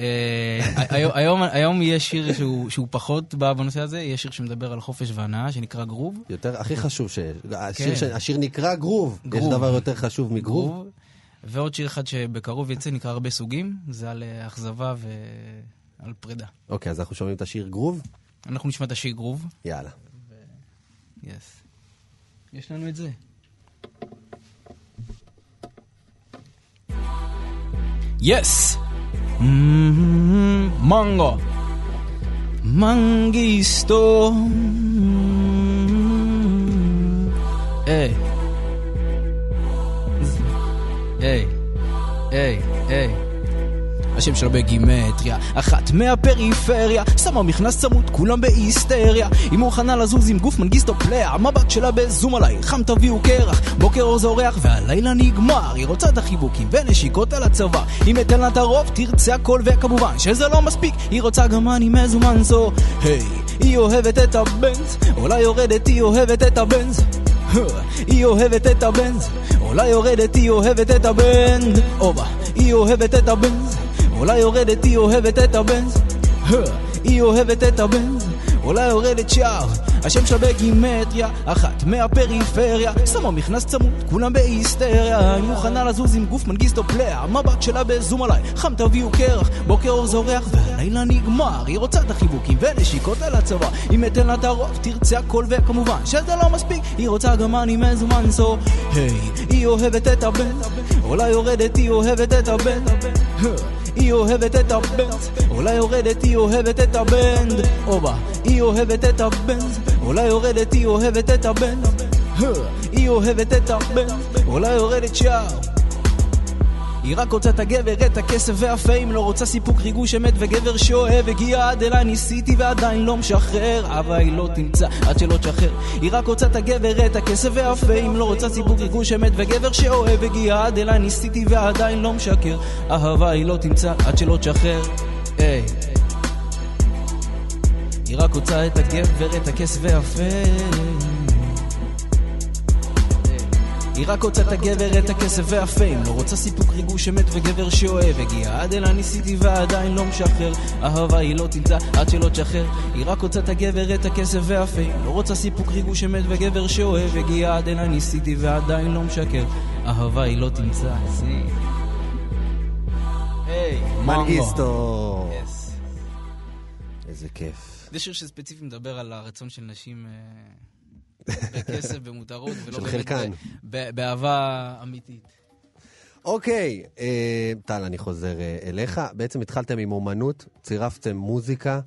אה, היום, היום, יש שיר שהוא, שהוא פחות ב- בנושא הזה, יש שיר שמדבר על חופש והנאה, שנקרא גרוב. יותר, הכי חשוב שיש. השיר, כן. השיר נקרא גרוב. יש. דבר יותר חשוב מגרוב? ועוד שיר אחד שבקרוב יצא, נקרא הרבה סוגים, זה על אה, אכזבה ו... על פרידה. אוקיי, אז אנחנו שומעים את השיר גרוב? אנחנו נשמע את השיר גרוב. יאללה. יס. יש לנו את זה. יס! מנגו. מנגיסטו. היי. היי. היי. היי. השם שלה בגימטריה. אחת מהפריפריה שמה מכנס צמוד, כולם בהיסטריה. היא מוכנה לזוז עם גוף מנגיסטו פלאה המבט שלה בזום עליי, חם תביאו קרח בוקר אור זורח והלילה נגמר. היא רוצה את החיבוקים ונשיקות על הצבא. אם אתן לה את הרוב תרצה הכל וכמובן שזה לא מספיק. היא רוצה גם אני מזומן זו היי, היא אוהבת את הבנז. אולי יורדת היא אוהבת את הבנז. היא אוהבת את הבנז, אולי יורדת היא אוהבת את הבנד, אובה, היא אוהבת את הבנז, אולי יורדת היא אוהבת את הבנז, היא אוהבת את הבנז, אולי יורדת שער, השם שלה בגימטריה, אחת מהפריפריה, שמה מכנס צמוד, כולם בהיסטריה, היא מוכנה לזוז עם גוף מנגיסטו פלאה, המבט שלה בזום עליי, חם תביאו קרח, בוקר אור זורח והלילה נגמר, היא רוצה את החיבוקים ונשיקות על הצבא, אם אתן לה את הרוב תרצה הכל וכמובן שזה לא מספיק, היא רוצה גם אני מזומן זו, היי, היא אוהבת את הבן, אולי יורדת היא אוהבת את הבן, היא אוהבת את הבנז, אולי יורדת היא אוהבת את הבנד, אובה, היא אוהבת את הבנז, אולי יורדת היא אוהבת את הבנד, היא אוהבת את הבנד, אולי יורדת שער. היא רק רוצה את הגבר, את הכסף והפיים לא רוצה סיפוק ריגוש אמת וגבר שאוהב הגיע עד אליי ניסיתי ועדיין לא משחרר אבל היא לא תמצא עד שלא תשחרר. היא רק רוצה את הגבר, את הכסף והפיים לא רוצה סיפוק ריגוש אמת וגבר שאוהב הגיע עד אליי ניסיתי ועדיין לא משקר. אהבה היא לא תמצא עד שלא תשחרר. היי. היא רק רוצה את הגבר, את הכסף והפיים היא רק רוצה את הגבר, את הכסף והפיים לא רוצה סיפוק ריגוש אמת וגבר שאוהב. הגיע עד אלה ניסיתי ועדיין לא משחרר. אהבה היא לא תמצא עד שלא תשחרר. היא רק רוצה את הגבר, את הכסף והפיים לא רוצה סיפוק ריגוש אמת וגבר שאוהב. הגיע עד אלה ניסיתי ועדיין לא משקר. אהבה היא לא תמצא היי, מנגיסטו. איזה כיף. זה שיר שספציפי מדבר על הרצון של נשים... אה, בכסף, במותרות, ולא של חלקן. באהבה אמיתית. אוקיי, אה, טל, אני חוזר אה, אליך. בעצם התחלתם עם אומנות, צירפתם מוזיקה.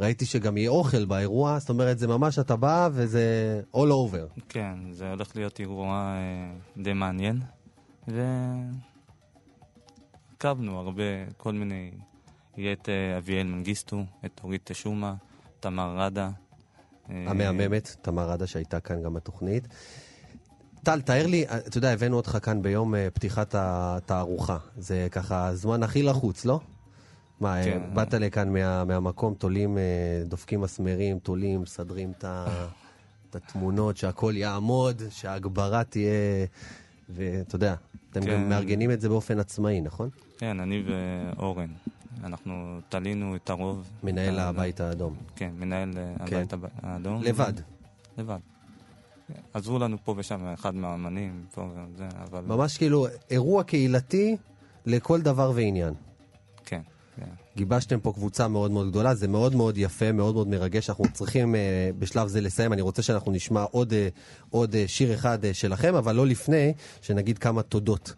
ראיתי שגם יהיה אוכל באירוע, זאת אומרת, זה ממש, אתה בא וזה all over. כן, זה הולך להיות אירוע אה, די מעניין, ועקבנו הרבה, כל מיני... יהיה את אביאל מנגיסטו, את אורית תשומה, תמר ראדה. המהממת, תמר עדה שהייתה כאן גם בתוכנית. טל, תאר לי, אתה יודע, הבאנו אותך כאן ביום אה, פתיחת התערוכה. זה ככה הזמן הכי לחוץ, לא? מה, אה, כן. באת לכאן מה, מהמקום, תולים, אה, דופקים מסמרים, תולים, מסדרים את התמונות, שהכל יעמוד, שההגברה תהיה... ואתה יודע, אתם כן. גם מארגנים את זה באופן עצמאי, נכון? כן, אני ואורן. אנחנו תלינו את הרוב. מנהל הבית האדום. כן, מנהל כן. הבית האדום. לבד. לבד. עזרו לנו פה ושם אחד מהאמנים, פה וזה, אבל... ממש כאילו אירוע קהילתי לכל דבר ועניין. כן. כן. גיבשתם פה קבוצה מאוד מאוד גדולה, זה מאוד מאוד יפה, מאוד מאוד מרגש. אנחנו צריכים uh, בשלב זה לסיים. אני רוצה שאנחנו נשמע עוד, uh, עוד uh, שיר אחד uh, שלכם, אבל לא לפני שנגיד כמה תודות.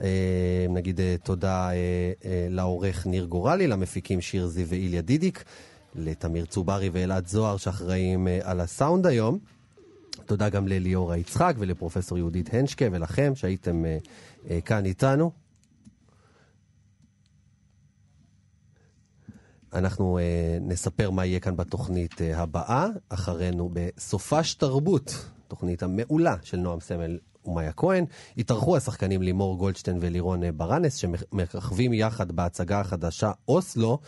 אה, נגיד אה, תודה אה, לעורך ניר גורלי, למפיקים שיר זיו ואיליה דידיק, לתמיר צוברי ואלעד זוהר שאחראים על הסאונד היום. תודה גם לליאורה יצחק ולפרופסור יהודית הנשקה ולכם שהייתם כאן איתנו. אנחנו uh, נספר מה יהיה כאן בתוכנית uh, הבאה, אחרינו בסופש תרבות, תוכנית המעולה של נועם סמל ומאיה כהן. התארחו השחקנים לימור גולדשטיין ולירון ברנס, שמככבים יחד בהצגה החדשה אוסלו.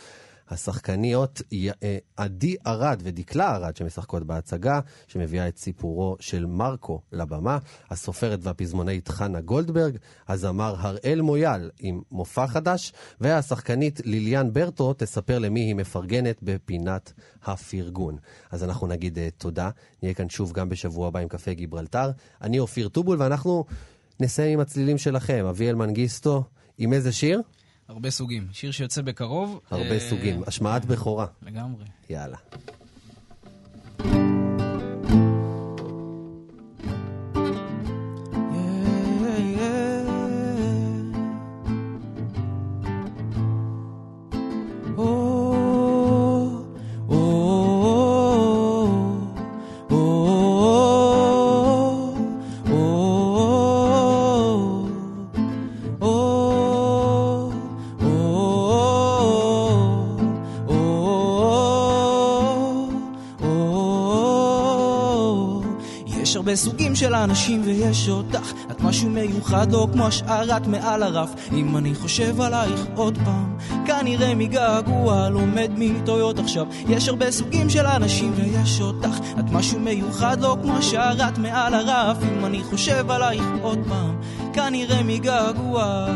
השחקניות אה, עדי ארד ודקלה ארד שמשחקות בהצגה, שמביאה את סיפורו של מרקו לבמה, הסופרת והפזמונאית חנה גולדברג, הזמר הראל מויאל עם מופע חדש, והשחקנית ליליאן ברטו תספר למי היא מפרגנת בפינת הפרגון. אז אנחנו נגיד uh, תודה, נהיה כאן שוב גם בשבוע הבא עם קפה גיברלטר. אני אופיר טובול ואנחנו נסיים עם הצלילים שלכם, אביאל מנגיסטו, עם איזה שיר? הרבה סוגים. שיר שיוצא בקרוב. הרבה אה, סוגים. השמעת בכורה. לגמרי. יאללה. של אנשים ויש אותך. את משהו מיוחד לא כמו השאר את מעל הרף. אם אני חושב עלייך עוד פעם כנראה מגעגוע לומד מטעויות עכשיו. יש הרבה סוגים של אנשים ויש אותך. את משהו מיוחד לא כמו השאר את מעל הרף. אם אני חושב עלייך עוד פעם כנראה מגעגוע.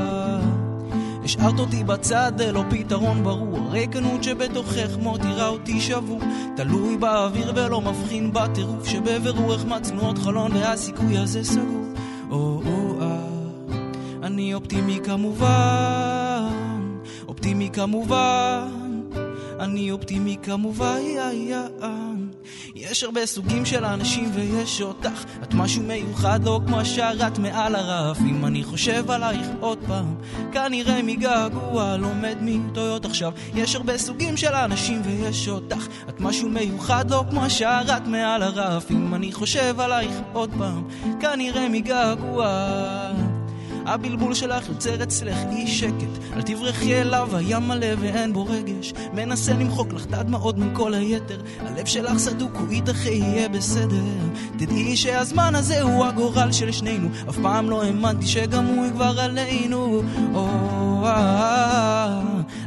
השארת אותי בצד ללא פתרון ברור הריקנות שבתוכך מותירה אותי שבור תלוי באוויר ולא מבחין בטירוף שבבירור החמצנו עוד חלון והסיכוי הזה סגור. או או אה אני אופטימי כמובן אופטימי כמובן אני אופטימי כמובן יש הרבה סוגים של אנשים ויש אותך. את משהו מיוחד לא כמו השאר את מעל הרף. אם אני חושב עלייך עוד פעם כנראה מגעגוע לומד מטעויות עכשיו. יש הרבה סוגים של אנשים ויש אותך. את משהו מיוחד לא כמו השאר את מעל הרף. אם אני חושב עלייך עוד פעם כנראה מגעגוע הבלבול שלך יוצר אצלך אי שקט. אל תברחי אליו, הים מלא ואין בו רגש. מנסה למחוק לך את הדמעות מכל היתר. הלב שלך סדוק, הוא איתך יהיה בסדר. תדעי שהזמן הזה הוא הגורל של שנינו. אף פעם לא האמנתי שגם הוא יגבר עלינו.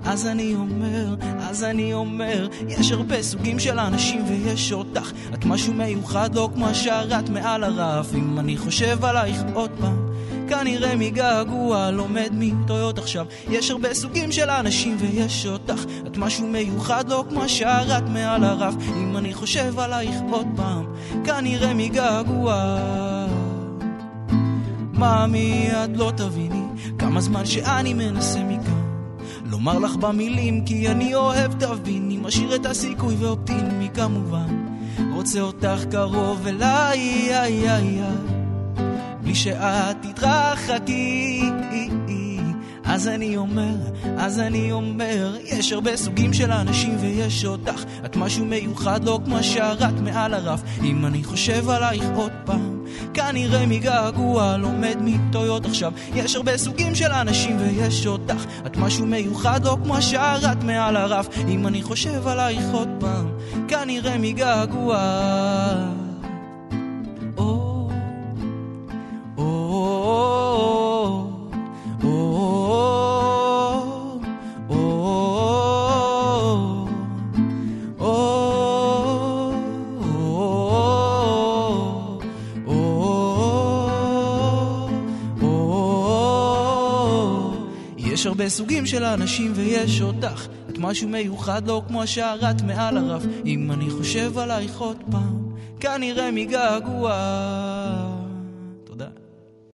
אז אני אומר, אז אני אומר יש הרבה סוגים של אנשים ויש אותך. את משהו מיוחד לא כמו השאר את מעל הרף. אם אני חושב עלייך עוד פעם כנראה מגעגוע לומד מטעויות עכשיו. יש הרבה סוגים של אנשים ויש אותך. את משהו מיוחד לא כמו השאר את מעל הרף. אם אני חושב עלייך עוד פעם כנראה מגעגוע. מאמי את לא תביני כמה זמן שאני מנסה מכאן. לומר לך במילים כי אני אוהב תביני. משאיר את הסיכוי ואופטימי כמובן. רוצה אותך קרוב אליי איי איי איי בלי שאת תתרחקי. אז אני אומר, אז אני אומר, יש הרבה סוגים של אנשים ויש אותך. את משהו מיוחד לא כמו השארת מעל הרף. אם אני חושב עלייך עוד פעם, כנראה מגעגוע לומד מטעויות עכשיו. יש הרבה סוגים של אנשים ויש אותך. את משהו מיוחד לא כמו השארת מעל הרף. אם אני חושב עלייך עוד פעם, כנראה מגעגוע. הרבה סוגים של אנשים ויש אותך. את משהו מיוחד לא כמו השערת מעל הרף. אם אני חושב עלייך עוד פעם כנראה מגעגוע